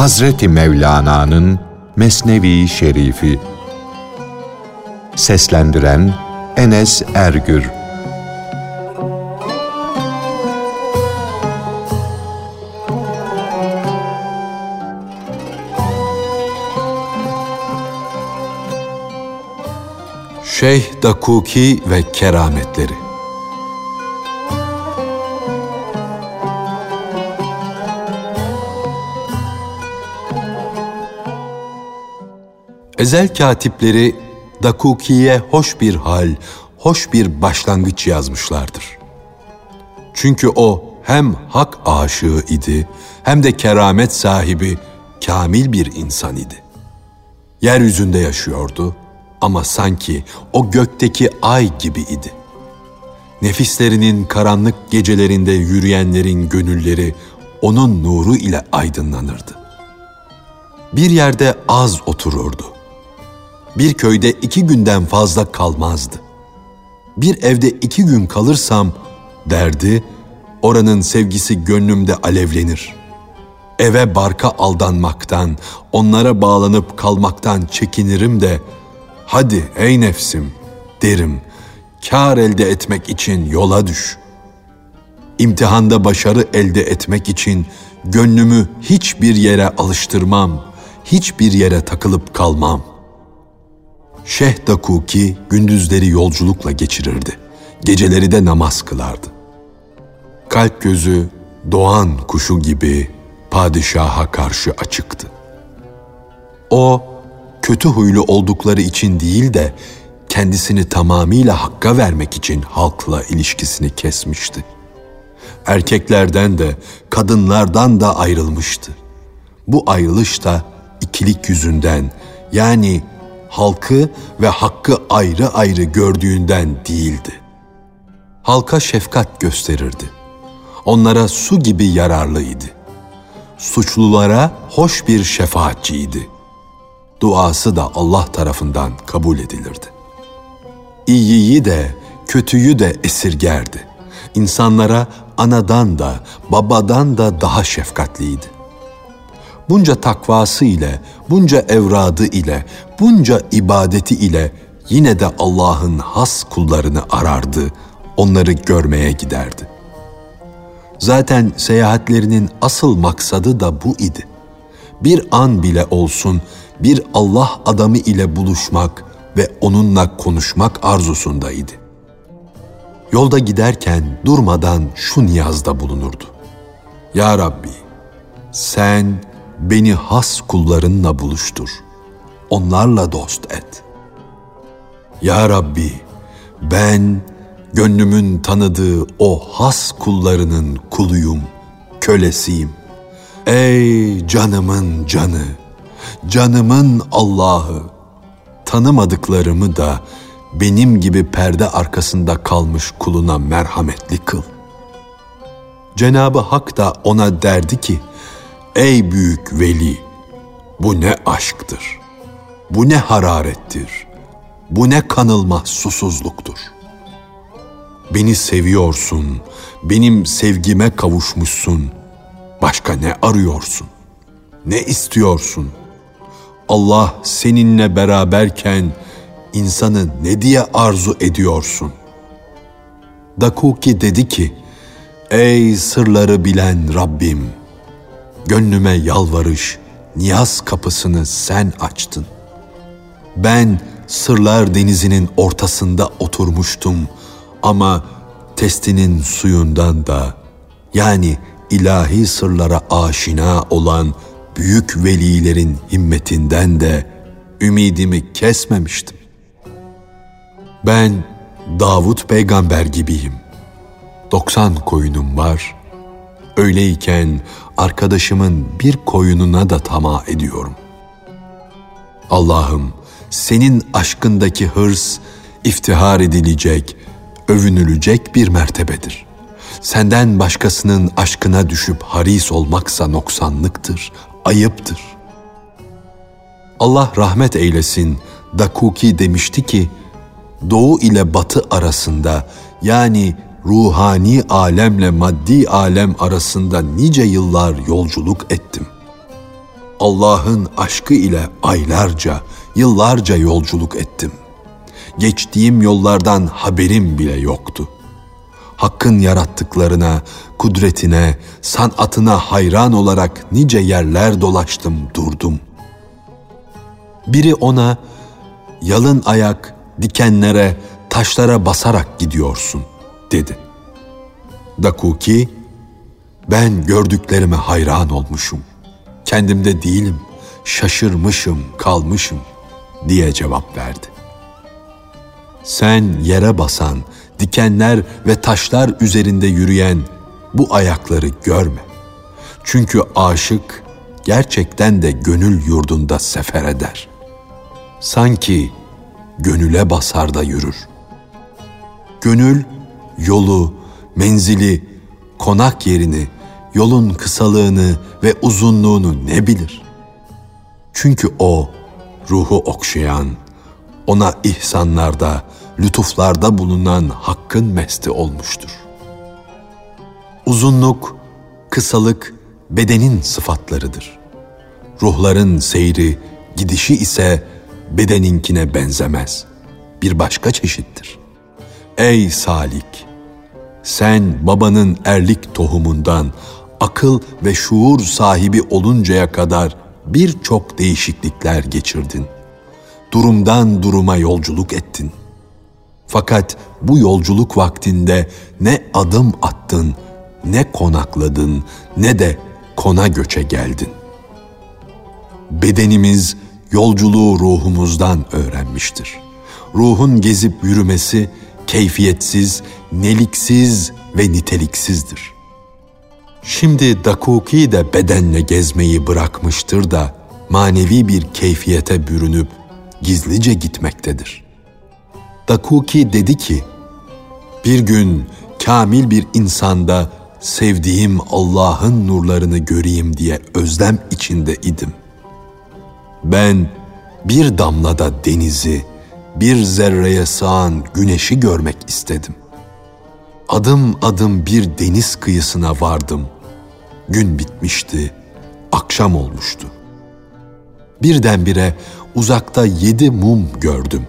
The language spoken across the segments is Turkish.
Hazreti Mevlana'nın Mesnevi Şerifi. Seslendiren Enes Ergür. Şeyh Dakuki ve Kerametleri Ezel katipleri Dakuki'ye hoş bir hal, hoş bir başlangıç yazmışlardır. Çünkü o hem hak aşığı idi hem de keramet sahibi kamil bir insan idi. Yeryüzünde yaşıyordu ama sanki o gökteki ay gibi idi. Nefislerinin karanlık gecelerinde yürüyenlerin gönülleri onun nuru ile aydınlanırdı. Bir yerde az otururdu. Bir köyde iki günden fazla kalmazdı. Bir evde iki gün kalırsam derdi, oranın sevgisi gönlümde alevlenir. Eve barka aldanmaktan, onlara bağlanıp kalmaktan çekinirim de, hadi ey nefsim derim, kar elde etmek için yola düş. İmtihanda başarı elde etmek için gönlümü hiçbir yere alıştırmam, hiçbir yere takılıp kalmam. Şeyh Dakuki gündüzleri yolculukla geçirirdi. Geceleri de namaz kılardı. Kalp gözü doğan kuşu gibi padişaha karşı açıktı. O kötü huylu oldukları için değil de kendisini tamamıyla hakka vermek için halkla ilişkisini kesmişti. Erkeklerden de kadınlardan da ayrılmıştı. Bu ayrılış da ikilik yüzünden yani halkı ve hakkı ayrı ayrı gördüğünden değildi. Halka şefkat gösterirdi. Onlara su gibi yararlıydı. Suçlulara hoş bir şefaatçiydi. Duası da Allah tarafından kabul edilirdi. İyiyi de kötüyü de esirgerdi. İnsanlara anadan da babadan da daha şefkatliydi bunca takvası ile, bunca evradı ile, bunca ibadeti ile yine de Allah'ın has kullarını arardı, onları görmeye giderdi. Zaten seyahatlerinin asıl maksadı da bu idi. Bir an bile olsun bir Allah adamı ile buluşmak ve onunla konuşmak arzusundaydı. Yolda giderken durmadan şu niyazda bulunurdu. Ya Rabbi, sen beni has kullarınla buluştur. Onlarla dost et. Ya Rabbi, ben gönlümün tanıdığı o has kullarının kuluyum, kölesiyim. Ey canımın canı, canımın Allah'ı, tanımadıklarımı da benim gibi perde arkasında kalmış kuluna merhametli kıl. Cenabı Hak da ona derdi ki, Ey büyük veli, bu ne aşktır, bu ne hararettir, bu ne kanılmaz susuzluktur. Beni seviyorsun, benim sevgime kavuşmuşsun. Başka ne arıyorsun? Ne istiyorsun? Allah seninle beraberken insanı ne diye arzu ediyorsun? Dakuki dedi ki, Ey sırları bilen Rabbim! Gönlüme yalvarış, niyaz kapısını sen açtın. Ben sırlar denizinin ortasında oturmuştum ama testinin suyundan da yani ilahi sırlara aşina olan büyük velilerin himmetinden de ümidimi kesmemiştim. Ben Davut peygamber gibiyim. 90 koyunum var. Öyleyken arkadaşımın bir koyununa da tamah ediyorum. Allah'ım senin aşkındaki hırs iftihar edilecek, övünülecek bir mertebedir. Senden başkasının aşkına düşüp haris olmaksa noksanlıktır, ayıptır. Allah rahmet eylesin, Dakuki demişti ki, doğu ile batı arasında yani ruhani alemle maddi alem arasında nice yıllar yolculuk ettim. Allah'ın aşkı ile aylarca, yıllarca yolculuk ettim. Geçtiğim yollardan haberim bile yoktu. Hakkın yarattıklarına, kudretine, sanatına hayran olarak nice yerler dolaştım, durdum. Biri ona, yalın ayak, dikenlere, taşlara basarak gidiyorsun, dedi. Dakuki, ben gördüklerime hayran olmuşum. Kendimde değilim, şaşırmışım, kalmışım diye cevap verdi. Sen yere basan, dikenler ve taşlar üzerinde yürüyen bu ayakları görme. Çünkü aşık gerçekten de gönül yurdunda sefer eder. Sanki gönüle basar da yürür. Gönül yolu, menzili, konak yerini, yolun kısalığını ve uzunluğunu ne bilir? Çünkü o ruhu okşayan, ona ihsanlarda, lütuflarda bulunan hakkın mesti olmuştur. Uzunluk, kısalık bedenin sıfatlarıdır. Ruhların seyri, gidişi ise bedeninkine benzemez. Bir başka çeşittir. Ey Salik! Sen babanın erlik tohumundan akıl ve şuur sahibi oluncaya kadar birçok değişiklikler geçirdin. Durumdan duruma yolculuk ettin. Fakat bu yolculuk vaktinde ne adım attın, ne konakladın, ne de kona göçe geldin. Bedenimiz yolculuğu ruhumuzdan öğrenmiştir. Ruhun gezip yürümesi keyfiyetsiz, neliksiz ve niteliksizdir. Şimdi Dakuki de bedenle gezmeyi bırakmıştır da manevi bir keyfiyete bürünüp gizlice gitmektedir. Dakuki dedi ki, bir gün kamil bir insanda sevdiğim Allah'ın nurlarını göreyim diye özlem içinde idim. Ben bir damlada denizi, bir zerreye sığan güneşi görmek istedim. Adım adım bir deniz kıyısına vardım. Gün bitmişti, akşam olmuştu. Birdenbire uzakta yedi mum gördüm.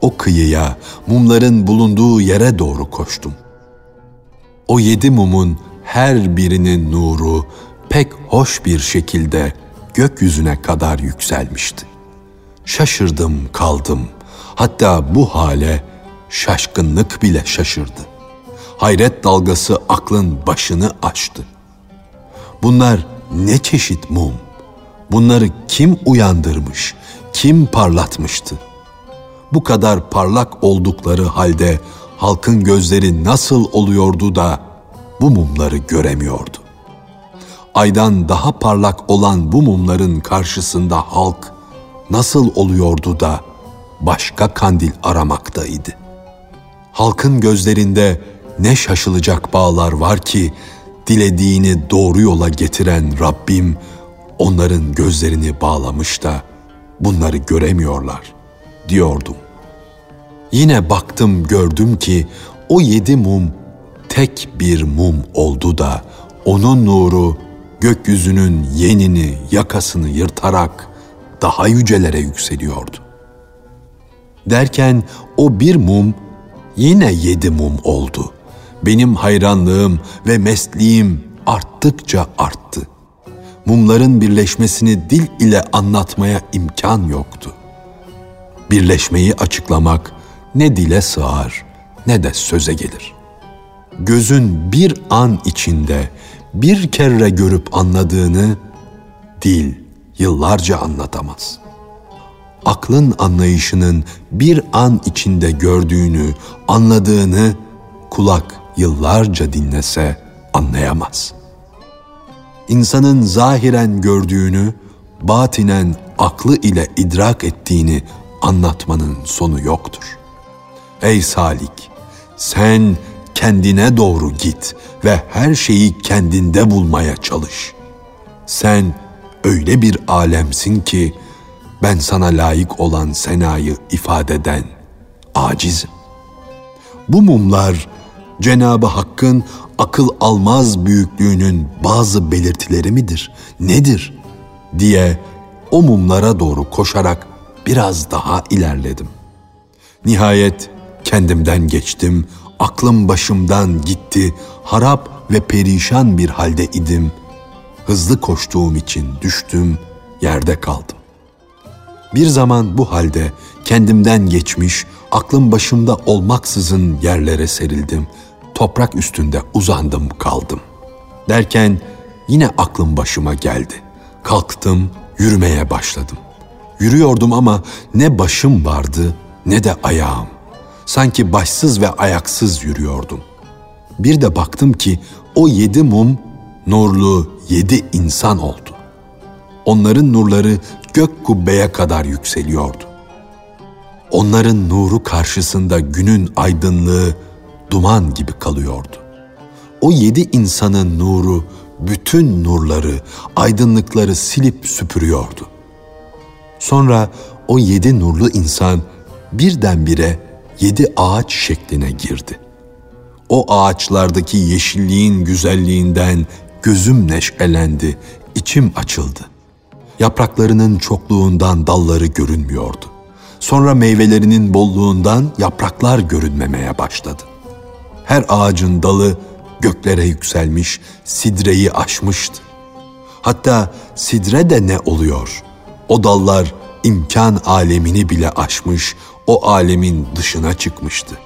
O kıyıya, mumların bulunduğu yere doğru koştum. O yedi mumun her birinin nuru pek hoş bir şekilde gökyüzüne kadar yükselmişti. Şaşırdım kaldım. Hatta bu hale şaşkınlık bile şaşırdı. Hayret dalgası aklın başını açtı. Bunlar ne çeşit mum? Bunları kim uyandırmış, kim parlatmıştı? Bu kadar parlak oldukları halde halkın gözleri nasıl oluyordu da bu mumları göremiyordu? Aydan daha parlak olan bu mumların karşısında halk nasıl oluyordu da başka kandil aramaktaydı. Halkın gözlerinde ne şaşılacak bağlar var ki dilediğini doğru yola getiren Rabbim onların gözlerini bağlamış da bunları göremiyorlar diyordum. Yine baktım gördüm ki o yedi mum tek bir mum oldu da onun nuru gökyüzünün yenini yakasını yırtarak daha yücelere yükseliyordu. Derken o bir mum yine yedi mum oldu. Benim hayranlığım ve mesliğim arttıkça arttı. Mumların birleşmesini dil ile anlatmaya imkan yoktu. Birleşmeyi açıklamak ne dile sığar ne de söze gelir. Gözün bir an içinde bir kere görüp anladığını dil yıllarca anlatamaz.'' Aklın anlayışının bir an içinde gördüğünü, anladığını kulak yıllarca dinlese anlayamaz. İnsanın zahiren gördüğünü, batinen aklı ile idrak ettiğini anlatmanın sonu yoktur. Ey Salik, sen kendine doğru git ve her şeyi kendinde bulmaya çalış. Sen öyle bir alemsin ki ben sana layık olan senayı ifade eden acizim. Bu mumlar Cenabı Hakk'ın akıl almaz büyüklüğünün bazı belirtileri midir? Nedir? diye o mumlara doğru koşarak biraz daha ilerledim. Nihayet kendimden geçtim, aklım başımdan gitti, harap ve perişan bir halde idim. Hızlı koştuğum için düştüm, yerde kaldım. Bir zaman bu halde kendimden geçmiş, aklım başımda olmaksızın yerlere serildim. Toprak üstünde uzandım kaldım. Derken yine aklım başıma geldi. Kalktım, yürümeye başladım. Yürüyordum ama ne başım vardı ne de ayağım. Sanki başsız ve ayaksız yürüyordum. Bir de baktım ki o yedi mum nurlu yedi insan oldu. Onların nurları gök kubbeye kadar yükseliyordu. Onların nuru karşısında günün aydınlığı duman gibi kalıyordu. O yedi insanın nuru bütün nurları, aydınlıkları silip süpürüyordu. Sonra o yedi nurlu insan birdenbire yedi ağaç şekline girdi. O ağaçlardaki yeşilliğin güzelliğinden gözüm neşelendi, içim açıldı. Yapraklarının çokluğundan dalları görünmüyordu. Sonra meyvelerinin bolluğundan yapraklar görünmemeye başladı. Her ağacın dalı göklere yükselmiş, sidreyi aşmıştı. Hatta sidre de ne oluyor? O dallar imkan alemini bile aşmış, o alemin dışına çıkmıştı.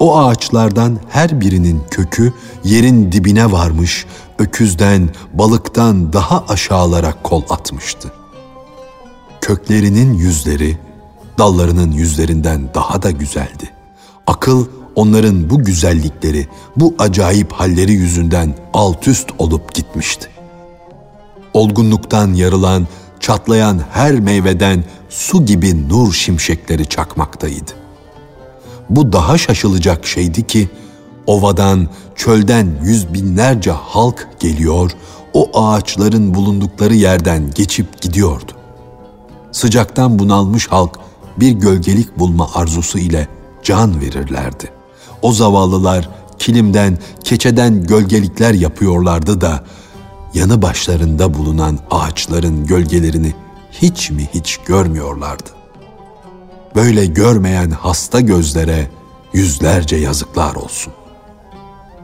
O ağaçlardan her birinin kökü yerin dibine varmış, öküzden, balıktan daha aşağılara kol atmıştı. Köklerinin yüzleri, dallarının yüzlerinden daha da güzeldi. Akıl onların bu güzellikleri, bu acayip halleri yüzünden alt üst olup gitmişti. Olgunluktan yarılan, çatlayan her meyveden su gibi nur şimşekleri çakmaktaydı. Bu daha şaşılacak şeydi ki ovadan, çölden yüz binlerce halk geliyor, o ağaçların bulundukları yerden geçip gidiyordu. Sıcaktan bunalmış halk bir gölgelik bulma arzusu ile can verirlerdi. O zavallılar kilimden, keçeden gölgelikler yapıyorlardı da yanı başlarında bulunan ağaçların gölgelerini hiç mi hiç görmüyorlardı. Böyle görmeyen hasta gözlere yüzlerce yazıklar olsun.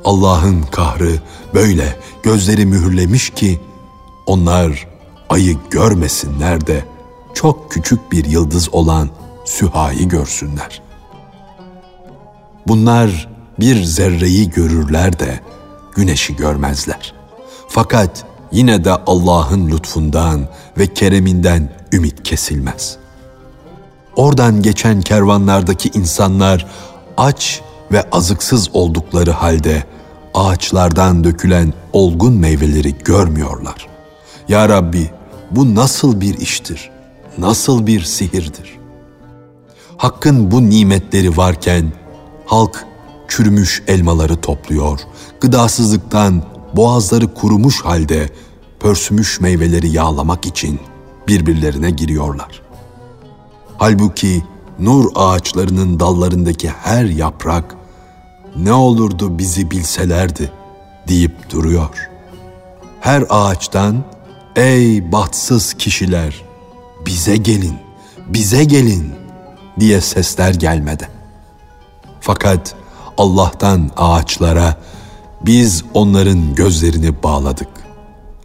Allah'ın kahrı böyle gözleri mühürlemiş ki onlar ayı görmesinler de çok küçük bir yıldız olan Süha'yı görsünler. Bunlar bir zerreyi görürler de güneşi görmezler. Fakat yine de Allah'ın lütfundan ve kereminden ümit kesilmez. Oradan geçen kervanlardaki insanlar aç ve azıksız oldukları halde ağaçlardan dökülen olgun meyveleri görmüyorlar. Ya Rabbi bu nasıl bir iştir? Nasıl bir sihirdir? Hakkın bu nimetleri varken halk çürümüş elmaları topluyor, gıdasızlıktan boğazları kurumuş halde pörsümüş meyveleri yağlamak için birbirlerine giriyorlar. Halbuki nur ağaçlarının dallarındaki her yaprak ne olurdu bizi bilselerdi deyip duruyor. Her ağaçtan ey bahtsız kişiler bize gelin, bize gelin diye sesler gelmedi. Fakat Allah'tan ağaçlara biz onların gözlerini bağladık.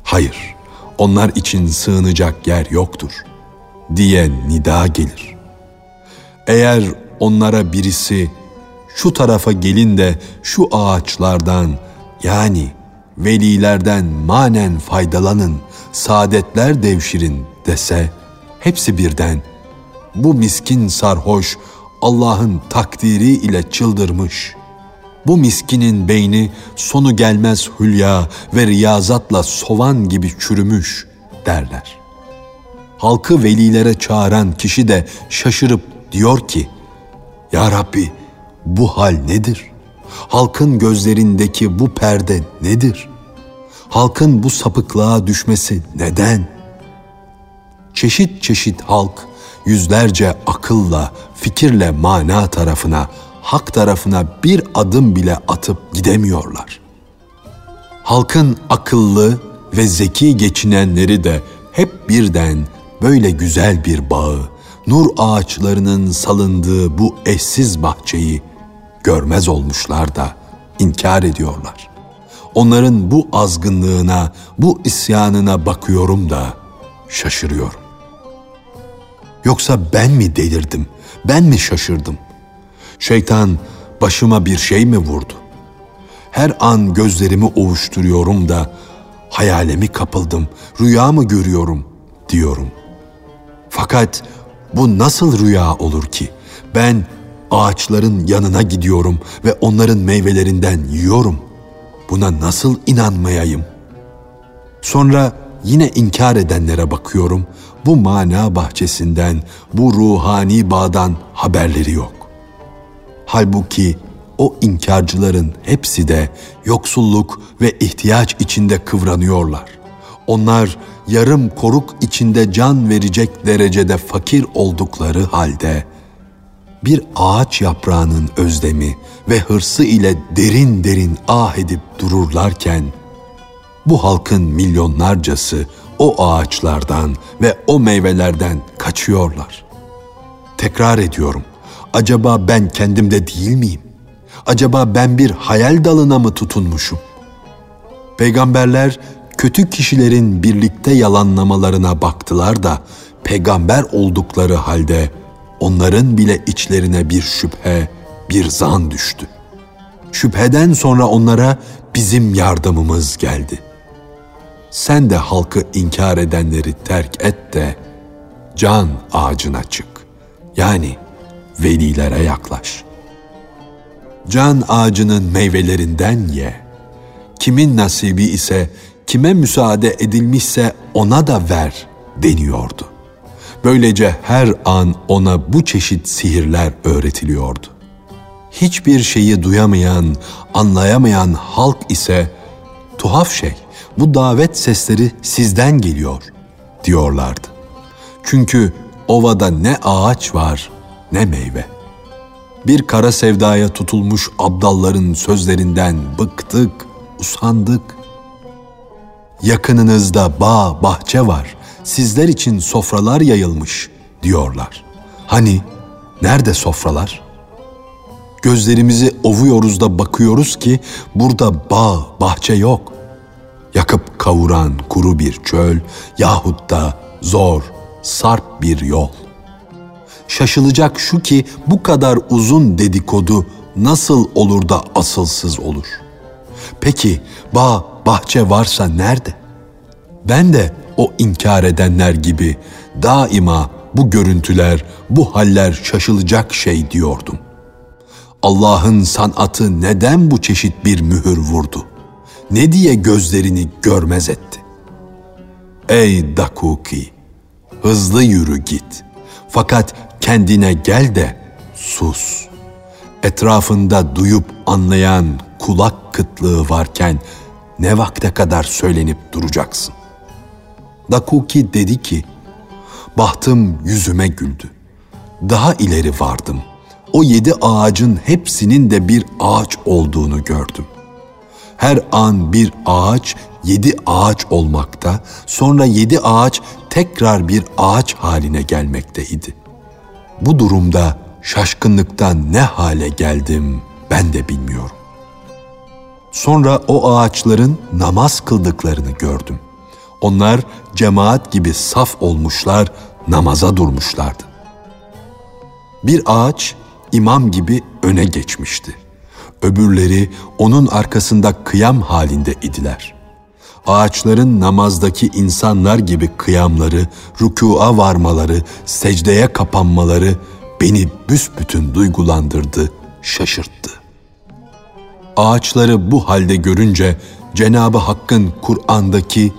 Hayır, onlar için sığınacak yer yoktur diye nida gelir. Eğer onlara birisi şu tarafa gelin de şu ağaçlardan yani velilerden manen faydalanın, saadetler devşirin dese hepsi birden bu miskin sarhoş Allah'ın takdiri ile çıldırmış. Bu miskinin beyni sonu gelmez hülya ve riyazatla sovan gibi çürümüş derler. Halkı velilere çağıran kişi de şaşırıp diyor ki, Ya Rabbi bu hal nedir? Halkın gözlerindeki bu perde nedir? Halkın bu sapıklığa düşmesi neden? Çeşit çeşit halk yüzlerce akılla, fikirle mana tarafına, hak tarafına bir adım bile atıp gidemiyorlar. Halkın akıllı ve zeki geçinenleri de hep birden böyle güzel bir bağı, nur ağaçlarının salındığı bu eşsiz bahçeyi görmez olmuşlar da inkar ediyorlar. Onların bu azgınlığına, bu isyanına bakıyorum da şaşırıyorum. Yoksa ben mi delirdim? Ben mi şaşırdım? Şeytan başıma bir şey mi vurdu? Her an gözlerimi ovuşturuyorum da hayale mi kapıldım, rüya mı görüyorum diyorum. Fakat bu nasıl rüya olur ki? Ben ağaçların yanına gidiyorum ve onların meyvelerinden yiyorum. Buna nasıl inanmayayım? Sonra yine inkar edenlere bakıyorum. Bu mana bahçesinden, bu ruhani bağdan haberleri yok. Halbuki o inkarcıların hepsi de yoksulluk ve ihtiyaç içinde kıvranıyorlar. Onlar yarım koruk içinde can verecek derecede fakir oldukları halde bir ağaç yaprağının özlemi ve hırsı ile derin derin ah edip dururlarken bu halkın milyonlarcası o ağaçlardan ve o meyvelerden kaçıyorlar. Tekrar ediyorum. Acaba ben kendimde değil miyim? Acaba ben bir hayal dalına mı tutunmuşum? Peygamberler kötü kişilerin birlikte yalanlamalarına baktılar da peygamber oldukları halde onların bile içlerine bir şüphe, bir zan düştü. Şüpheden sonra onlara bizim yardımımız geldi. Sen de halkı inkar edenleri terk et de can ağacına çık. Yani velilere yaklaş. Can ağacının meyvelerinden ye. Kimin nasibi ise, kime müsaade edilmişse ona da ver deniyordu. Böylece her an ona bu çeşit sihirler öğretiliyordu. Hiçbir şeyi duyamayan, anlayamayan halk ise tuhaf şey, bu davet sesleri sizden geliyor diyorlardı. Çünkü ovada ne ağaç var ne meyve. Bir kara sevdaya tutulmuş abdalların sözlerinden bıktık, usandık. Yakınınızda bağ, bahçe var sizler için sofralar yayılmış diyorlar. Hani nerede sofralar? Gözlerimizi ovuyoruz da bakıyoruz ki burada bağ, bahçe yok. Yakıp kavuran kuru bir çöl yahut da zor, sarp bir yol. Şaşılacak şu ki bu kadar uzun dedikodu nasıl olur da asılsız olur? Peki bağ, bahçe varsa nerede? Ben de o inkar edenler gibi daima bu görüntüler, bu haller şaşılacak şey diyordum. Allah'ın sanatı neden bu çeşit bir mühür vurdu? Ne diye gözlerini görmez etti? Ey Dakuki! Hızlı yürü git. Fakat kendine gel de sus. Etrafında duyup anlayan kulak kıtlığı varken ne vakte kadar söylenip duracaksın? Dakuki dedi ki, bahtım yüzüme güldü. Daha ileri vardım. O yedi ağacın hepsinin de bir ağaç olduğunu gördüm. Her an bir ağaç yedi ağaç olmakta, sonra yedi ağaç tekrar bir ağaç haline gelmekteydi. Bu durumda şaşkınlıktan ne hale geldim ben de bilmiyorum. Sonra o ağaçların namaz kıldıklarını gördüm. Onlar cemaat gibi saf olmuşlar, namaza durmuşlardı. Bir ağaç imam gibi öne geçmişti. Öbürleri onun arkasında kıyam halinde idiler. Ağaçların namazdaki insanlar gibi kıyamları, rükûa varmaları, secdeye kapanmaları beni büsbütün duygulandırdı, şaşırttı. Ağaçları bu halde görünce Cenabı Hakk'ın Kur'an'daki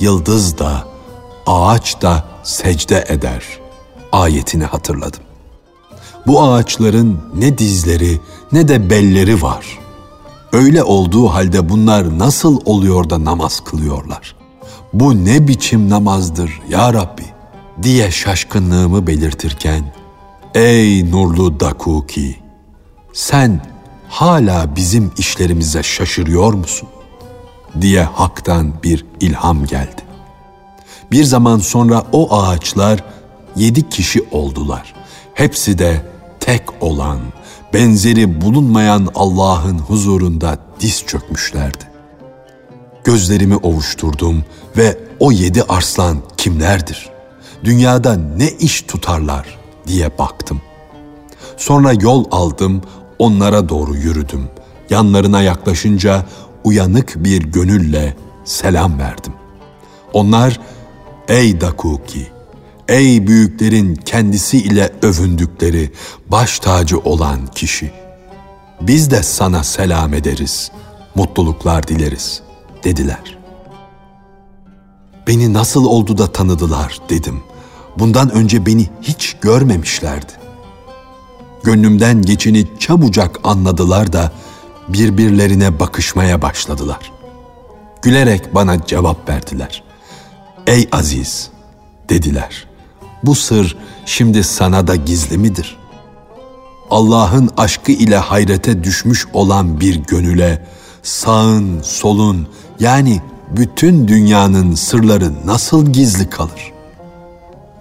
yıldız da, ağaç da secde eder ayetini hatırladım. Bu ağaçların ne dizleri ne de belleri var. Öyle olduğu halde bunlar nasıl oluyor da namaz kılıyorlar? Bu ne biçim namazdır ya Rabbi diye şaşkınlığımı belirtirken Ey nurlu Dakuki sen hala bizim işlerimize şaşırıyor musun? diye haktan bir ilham geldi. Bir zaman sonra o ağaçlar yedi kişi oldular. Hepsi de tek olan, benzeri bulunmayan Allah'ın huzurunda diz çökmüşlerdi. Gözlerimi ovuşturdum ve o yedi arslan kimlerdir? Dünyada ne iş tutarlar diye baktım. Sonra yol aldım, onlara doğru yürüdüm. Yanlarına yaklaşınca uyanık bir gönülle selam verdim. Onlar, ey Dakuki, ey büyüklerin kendisi ile övündükleri baş tacı olan kişi. Biz de sana selam ederiz, mutluluklar dileriz, dediler. Beni nasıl oldu da tanıdılar dedim. Bundan önce beni hiç görmemişlerdi. Gönlümden geçini çabucak anladılar da birbirlerine bakışmaya başladılar. Gülerek bana cevap verdiler. Ey Aziz, dediler. Bu sır şimdi sana da gizli midir? Allah'ın aşkı ile hayrete düşmüş olan bir gönüle sağın, solun yani bütün dünyanın sırları nasıl gizli kalır?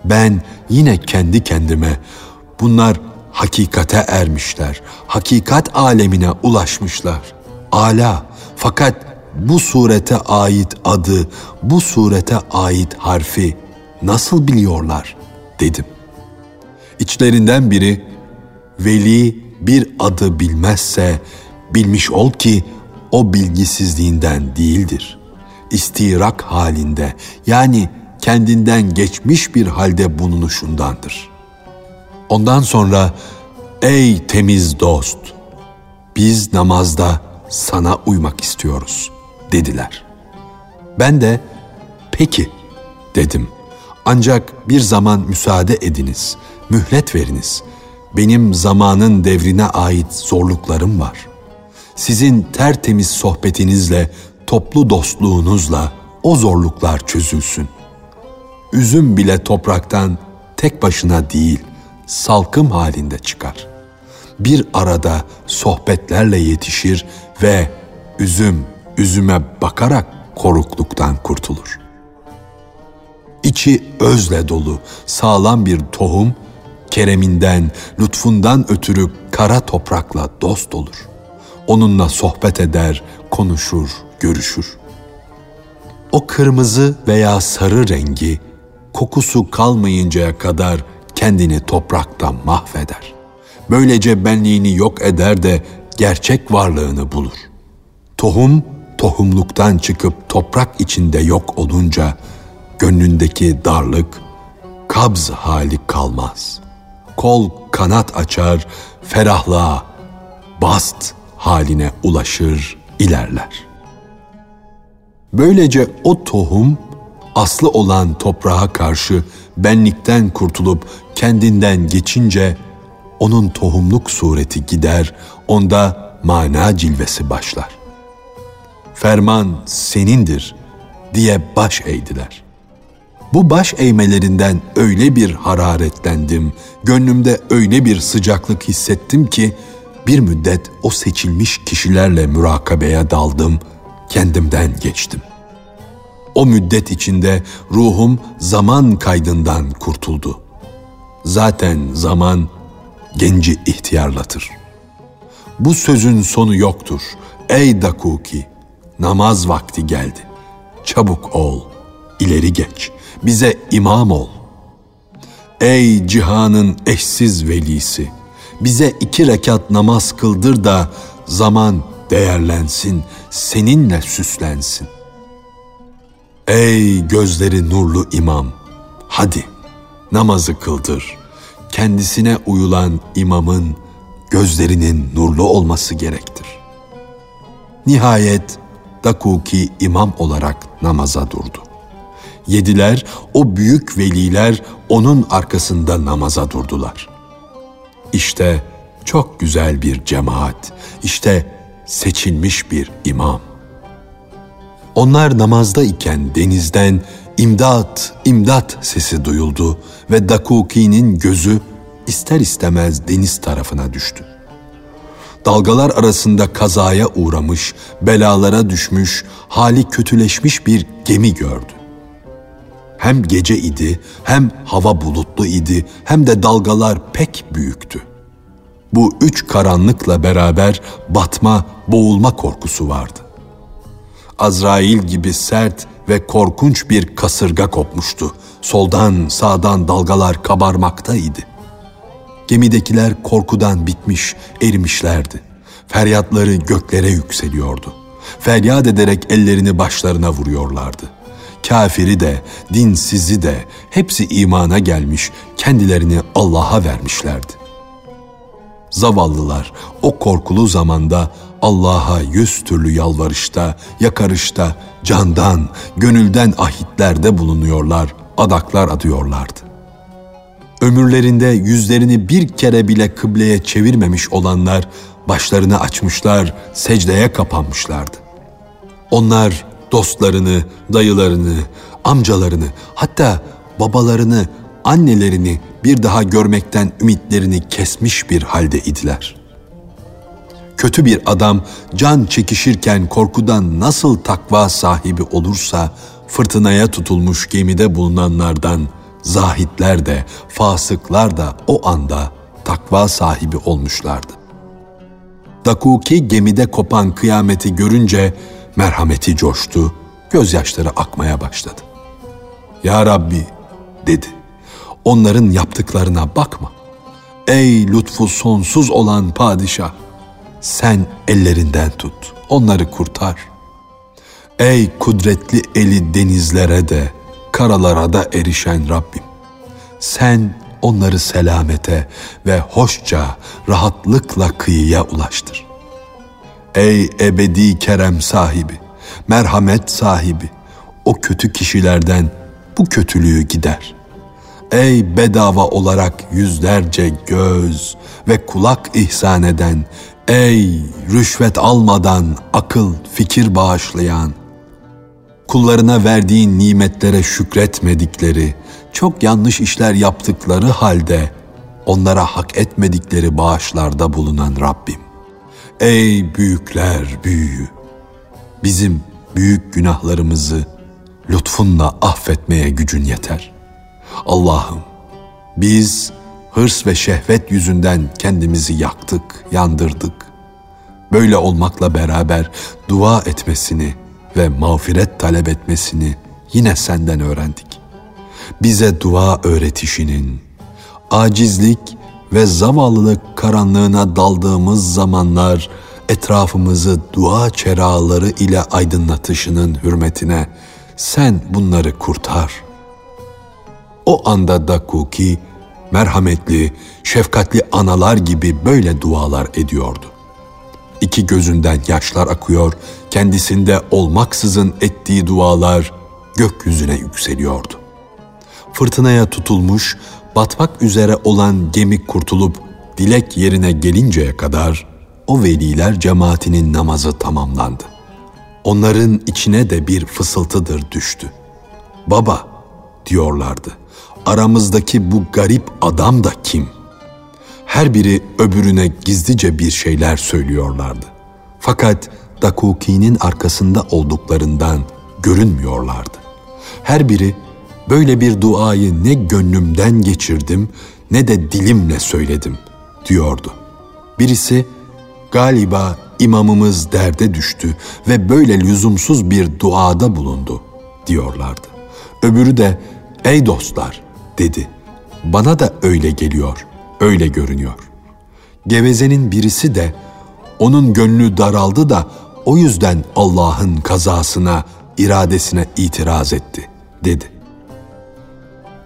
Ben yine kendi kendime bunlar hakikate ermişler, hakikat alemine ulaşmışlar. Ala fakat bu surete ait adı, bu surete ait harfi nasıl biliyorlar dedim. İçlerinden biri veli bir adı bilmezse bilmiş ol ki o bilgisizliğinden değildir. İstirak halinde yani kendinden geçmiş bir halde bulunuşundandır. Ondan sonra ey temiz dost biz namazda sana uymak istiyoruz dediler. Ben de peki dedim. Ancak bir zaman müsaade ediniz, mühlet veriniz. Benim zamanın devrine ait zorluklarım var. Sizin tertemiz sohbetinizle, toplu dostluğunuzla o zorluklar çözülsün. Üzüm bile topraktan tek başına değil, salkım halinde çıkar. Bir arada sohbetlerle yetişir ve üzüm üzüme bakarak korukluktan kurtulur. İçi özle dolu, sağlam bir tohum, kereminden, lütfundan ötürü kara toprakla dost olur. Onunla sohbet eder, konuşur, görüşür. O kırmızı veya sarı rengi kokusu kalmayıncaya kadar kendini toprakta mahveder. Böylece benliğini yok eder de gerçek varlığını bulur. Tohum tohumluktan çıkıp toprak içinde yok olunca gönlündeki darlık, kabz hali kalmaz. Kol kanat açar, ferahlığa, bast haline ulaşır, ilerler. Böylece o tohum aslı olan toprağa karşı benlikten kurtulup kendinden geçince onun tohumluk sureti gider, onda mana cilvesi başlar. Ferman senindir diye baş eğdiler. Bu baş eğmelerinden öyle bir hararetlendim, gönlümde öyle bir sıcaklık hissettim ki bir müddet o seçilmiş kişilerle mürakabeye daldım, kendimden geçtim. O müddet içinde ruhum zaman kaydından kurtuldu. Zaten zaman genci ihtiyarlatır. Bu sözün sonu yoktur. Ey Dakuki, namaz vakti geldi. Çabuk ol, ileri geç, bize imam ol. Ey cihanın eşsiz velisi, bize iki rekat namaz kıldır da zaman değerlensin, seninle süslensin. Ey gözleri nurlu imam, hadi namazı kıldır. Kendisine uyulan imamın gözlerinin nurlu olması gerektir. Nihayet Dakuki imam olarak namaza durdu. Yediler, o büyük veliler onun arkasında namaza durdular. İşte çok güzel bir cemaat, işte seçilmiş bir imam. Onlar namazda iken denizden imdat, imdat sesi duyuldu ve Dakuki'nin gözü ister istemez deniz tarafına düştü. Dalgalar arasında kazaya uğramış, belalara düşmüş, hali kötüleşmiş bir gemi gördü. hem gece idi, hem hava bulutlu idi, hem de dalgalar pek büyüktü. Bu üç karanlıkla beraber batma, boğulma korkusu vardı. Azrail gibi sert ve korkunç bir kasırga kopmuştu. Soldan sağdan dalgalar kabarmaktaydı. Gemidekiler korkudan bitmiş, erimişlerdi. Feryatları göklere yükseliyordu. Feryat ederek ellerini başlarına vuruyorlardı. Kafiri de, dinsizi de hepsi imana gelmiş, kendilerini Allah'a vermişlerdi. Zavallılar o korkulu zamanda Allah'a yüz türlü yalvarışta, yakarışta, candan, gönülden ahitlerde bulunuyorlar, adaklar adıyorlardı. Ömürlerinde yüzlerini bir kere bile kıbleye çevirmemiş olanlar başlarını açmışlar, secdeye kapanmışlardı. Onlar dostlarını, dayılarını, amcalarını, hatta babalarını, annelerini bir daha görmekten ümitlerini kesmiş bir halde idiler. Kötü bir adam can çekişirken korkudan nasıl takva sahibi olursa fırtınaya tutulmuş gemide bulunanlardan zahitler de, fasıklar da o anda takva sahibi olmuşlardı. Dakuki gemide kopan kıyameti görünce merhameti coştu, gözyaşları akmaya başladı. Ya Rabbi dedi, onların yaptıklarına bakma. Ey lütfu sonsuz olan padişah, sen ellerinden tut, onları kurtar. Ey kudretli eli denizlere de, karalara da erişen Rabbim. Sen onları selamete ve hoşça, rahatlıkla kıyıya ulaştır. Ey ebedi kerem sahibi, merhamet sahibi, o kötü kişilerden bu kötülüğü gider. Ey bedava olarak yüzlerce göz ve kulak ihsan eden, ey rüşvet almadan akıl, fikir bağışlayan, kullarına verdiğin nimetlere şükretmedikleri, çok yanlış işler yaptıkları halde onlara hak etmedikleri bağışlarda bulunan Rabbim. Ey büyükler büyüğü! Bizim büyük günahlarımızı lütfunla affetmeye gücün yeter. Allah'ım biz hırs ve şehvet yüzünden kendimizi yaktık, yandırdık. Böyle olmakla beraber dua etmesini ve mağfiret talep etmesini yine senden öğrendik. Bize dua öğretişinin, acizlik ve zavallılık karanlığına daldığımız zamanlar etrafımızı dua çeraları ile aydınlatışının hürmetine sen bunları kurtar. O anda Dakuki merhametli, şefkatli analar gibi böyle dualar ediyordu. İki gözünden yaşlar akıyor, kendisinde olmaksızın ettiği dualar gökyüzüne yükseliyordu. Fırtınaya tutulmuş, batmak üzere olan gemi kurtulup dilek yerine gelinceye kadar o veliler cemaatinin namazı tamamlandı. Onların içine de bir fısıltıdır düştü. Baba diyorlardı. Aramızdaki bu garip adam da kim? Her biri öbürüne gizlice bir şeyler söylüyorlardı. Fakat Dakuki'nin arkasında olduklarından görünmüyorlardı. Her biri böyle bir duayı ne gönlümden geçirdim ne de dilimle söyledim diyordu. Birisi galiba imamımız derde düştü ve böyle lüzumsuz bir duada bulundu diyorlardı. Öbürü de ey dostlar dedi. Bana da öyle geliyor, öyle görünüyor. Gevezenin birisi de onun gönlü daraldı da o yüzden Allah'ın kazasına, iradesine itiraz etti dedi.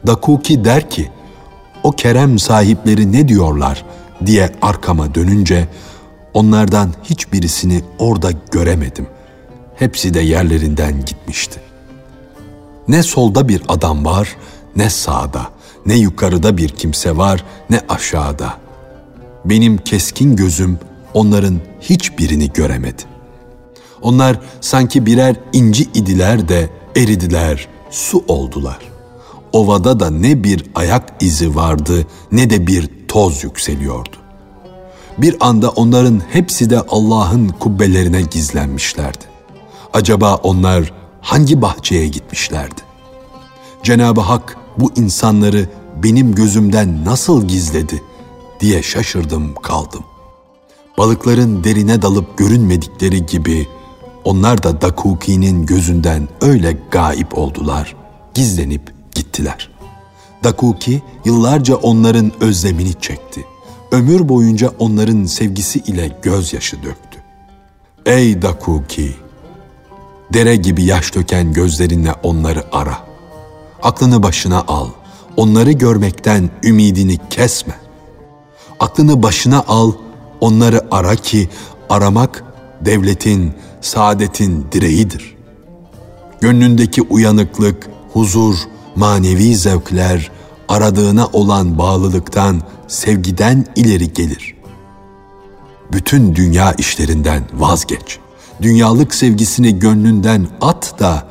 Dakuki der ki, o kerem sahipleri ne diyorlar diye arkama dönünce onlardan hiçbirisini orada göremedim. Hepsi de yerlerinden gitmişti. Ne solda bir adam var, ne sağda, ne yukarıda bir kimse var, ne aşağıda. Benim keskin gözüm onların hiçbirini göremedi. Onlar sanki birer inci idiler de eridiler, su oldular.'' ovada da ne bir ayak izi vardı ne de bir toz yükseliyordu. Bir anda onların hepsi de Allah'ın kubbelerine gizlenmişlerdi. Acaba onlar hangi bahçeye gitmişlerdi? Cenab-ı Hak bu insanları benim gözümden nasıl gizledi diye şaşırdım kaldım. Balıkların derine dalıp görünmedikleri gibi onlar da Dakuki'nin gözünden öyle gaip oldular, gizlenip gittiler. Dakuki yıllarca onların özlemini çekti. Ömür boyunca onların sevgisi ile gözyaşı döktü. Ey Dakuki! Dere gibi yaş döken gözlerinle onları ara. Aklını başına al. Onları görmekten ümidini kesme. Aklını başına al, onları ara ki aramak devletin, saadetin direğidir. Gönlündeki uyanıklık, huzur, manevi zevkler aradığına olan bağlılıktan, sevgiden ileri gelir. Bütün dünya işlerinden vazgeç. Dünyalık sevgisini gönlünden at da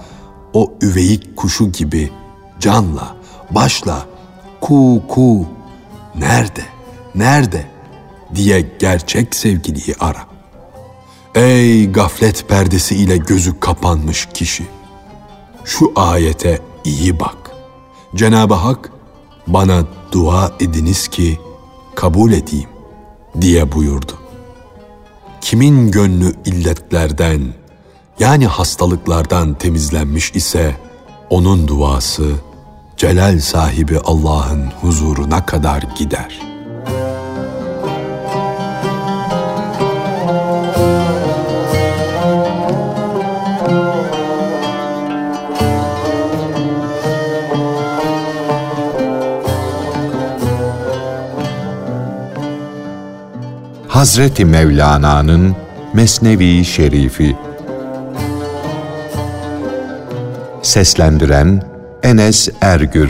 o üveyik kuşu gibi canla, başla, ku ku, nerede, nerede diye gerçek sevgiliyi ara. Ey gaflet perdesi ile gözü kapanmış kişi! Şu ayete iyi bak. Cenab-ı Hak bana dua ediniz ki kabul edeyim diye buyurdu. Kimin gönlü illetlerden yani hastalıklardan temizlenmiş ise onun duası celal sahibi Allah'ın huzuruna kadar gider.'' Hazreti Mevlana'nın Mesnevi Şerifi Seslendiren Enes Ergür